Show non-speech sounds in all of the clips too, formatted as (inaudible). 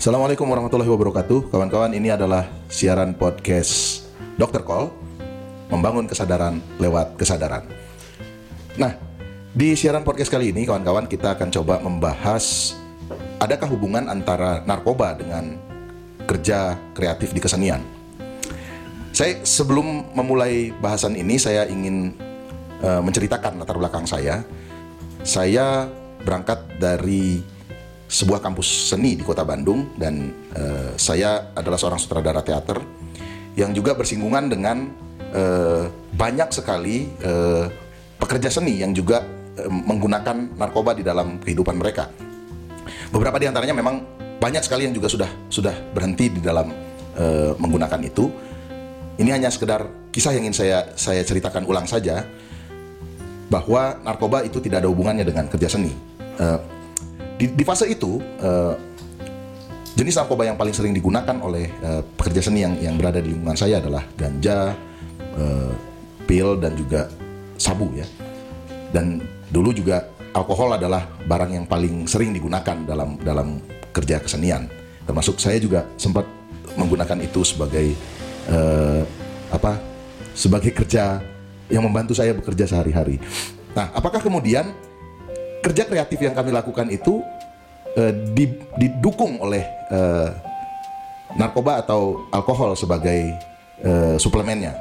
Assalamualaikum warahmatullahi wabarakatuh. Kawan-kawan ini adalah siaran podcast Dr. Call Membangun kesadaran lewat kesadaran. Nah, di siaran podcast kali ini kawan-kawan kita akan coba membahas Adakah hubungan antara narkoba dengan kerja kreatif di kesenian. Saya sebelum memulai bahasan ini saya ingin uh, menceritakan latar belakang saya. Saya berangkat dari sebuah kampus seni di kota Bandung dan uh, saya adalah seorang sutradara teater yang juga bersinggungan dengan uh, banyak sekali uh, pekerja seni yang juga uh, menggunakan narkoba di dalam kehidupan mereka. Beberapa di antaranya memang banyak sekali yang juga sudah sudah berhenti di dalam uh, menggunakan itu. Ini hanya sekedar kisah yang ingin saya saya ceritakan ulang saja bahwa narkoba itu tidak ada hubungannya dengan kerja seni. Uh, di, di fase itu uh, jenis narkoba yang paling sering digunakan oleh uh, pekerja seni yang yang berada di lingkungan saya adalah ganja, uh, pil dan juga sabu ya. Dan dulu juga alkohol adalah barang yang paling sering digunakan dalam dalam kerja kesenian. Termasuk saya juga sempat menggunakan itu sebagai uh, apa? sebagai kerja yang membantu saya bekerja sehari-hari. Nah, apakah kemudian kerja kreatif yang kami lakukan itu uh, didukung oleh uh, narkoba atau alkohol sebagai uh, suplemennya?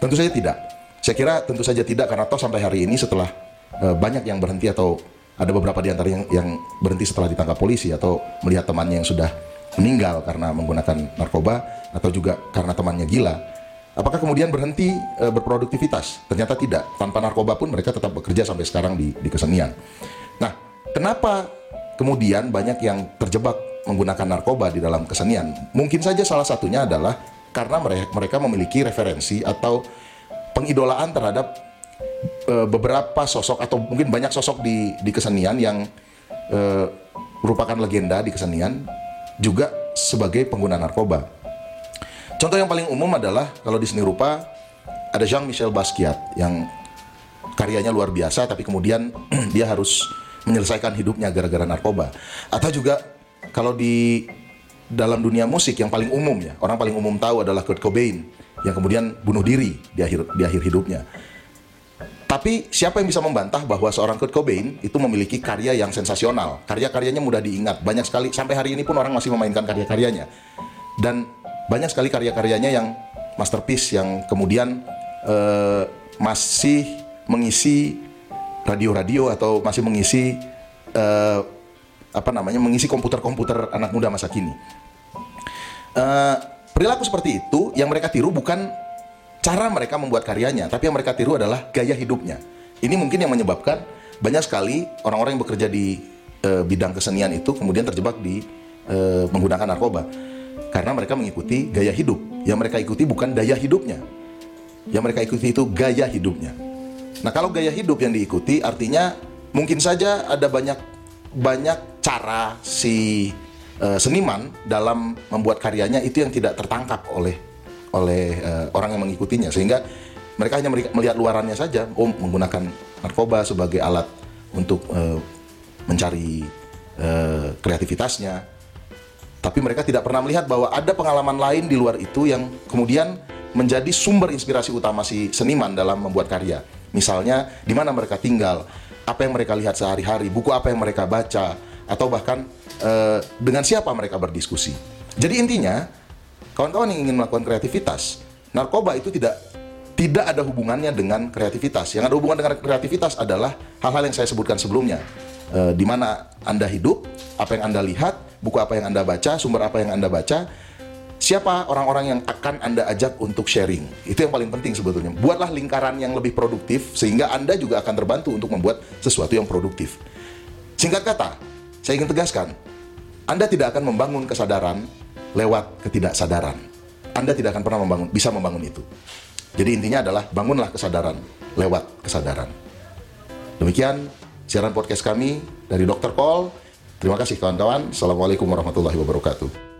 Tentu saja tidak. Saya kira tentu saja tidak karena toh sampai hari ini setelah uh, banyak yang berhenti atau ada beberapa di antara yang, yang berhenti setelah ditangkap polisi atau melihat temannya yang sudah meninggal karena menggunakan narkoba atau juga karena temannya gila. Apakah kemudian berhenti e, berproduktivitas? Ternyata tidak. Tanpa narkoba pun mereka tetap bekerja sampai sekarang di, di kesenian. Nah, kenapa kemudian banyak yang terjebak menggunakan narkoba di dalam kesenian? Mungkin saja salah satunya adalah karena mereka memiliki referensi atau pengidolaan terhadap e, beberapa sosok atau mungkin banyak sosok di di kesenian yang e, merupakan legenda di kesenian juga sebagai pengguna narkoba. Contoh yang paling umum adalah kalau di seni rupa ada Jean-Michel Basquiat yang karyanya luar biasa tapi kemudian (clears throat) dia harus menyelesaikan hidupnya gara-gara narkoba. Atau juga kalau di dalam dunia musik yang paling umum ya, orang paling umum tahu adalah Kurt Cobain yang kemudian bunuh diri di akhir di akhir hidupnya. Tapi siapa yang bisa membantah bahwa seorang Kurt Cobain itu memiliki karya yang sensasional, karya-karyanya mudah diingat, banyak sekali sampai hari ini pun orang masih memainkan karya-karyanya. Dan banyak sekali karya-karyanya yang masterpiece yang kemudian uh, masih mengisi radio-radio atau masih mengisi uh, apa namanya mengisi komputer-komputer anak muda masa kini. Uh, perilaku seperti itu yang mereka tiru bukan cara mereka membuat karyanya, tapi yang mereka tiru adalah gaya hidupnya. Ini mungkin yang menyebabkan banyak sekali orang-orang yang bekerja di uh, bidang kesenian itu kemudian terjebak di uh, menggunakan narkoba karena mereka mengikuti gaya hidup. Yang mereka ikuti bukan daya hidupnya. Yang mereka ikuti itu gaya hidupnya. Nah, kalau gaya hidup yang diikuti artinya mungkin saja ada banyak banyak cara si uh, seniman dalam membuat karyanya itu yang tidak tertangkap oleh oleh uh, orang yang mengikutinya sehingga mereka hanya melihat luarannya saja, oh menggunakan narkoba sebagai alat untuk uh, mencari uh, kreativitasnya. Tapi mereka tidak pernah melihat bahwa ada pengalaman lain di luar itu yang kemudian menjadi sumber inspirasi utama si seniman dalam membuat karya. Misalnya di mana mereka tinggal, apa yang mereka lihat sehari-hari, buku apa yang mereka baca, atau bahkan uh, dengan siapa mereka berdiskusi. Jadi intinya, kawan-kawan yang ingin melakukan kreativitas, narkoba itu tidak tidak ada hubungannya dengan kreativitas. Yang ada hubungan dengan kreativitas adalah hal-hal yang saya sebutkan sebelumnya. Uh, di mana Anda hidup, apa yang Anda lihat, buku apa yang Anda baca, sumber apa yang Anda baca, siapa orang-orang yang akan Anda ajak untuk sharing. Itu yang paling penting sebetulnya. Buatlah lingkaran yang lebih produktif sehingga Anda juga akan terbantu untuk membuat sesuatu yang produktif. Singkat kata, saya ingin tegaskan, Anda tidak akan membangun kesadaran lewat ketidaksadaran. Anda tidak akan pernah membangun bisa membangun itu. Jadi intinya adalah bangunlah kesadaran lewat kesadaran. Demikian siaran podcast kami dari Dr. Paul. Terima kasih kawan-kawan. Assalamualaikum warahmatullahi wabarakatuh.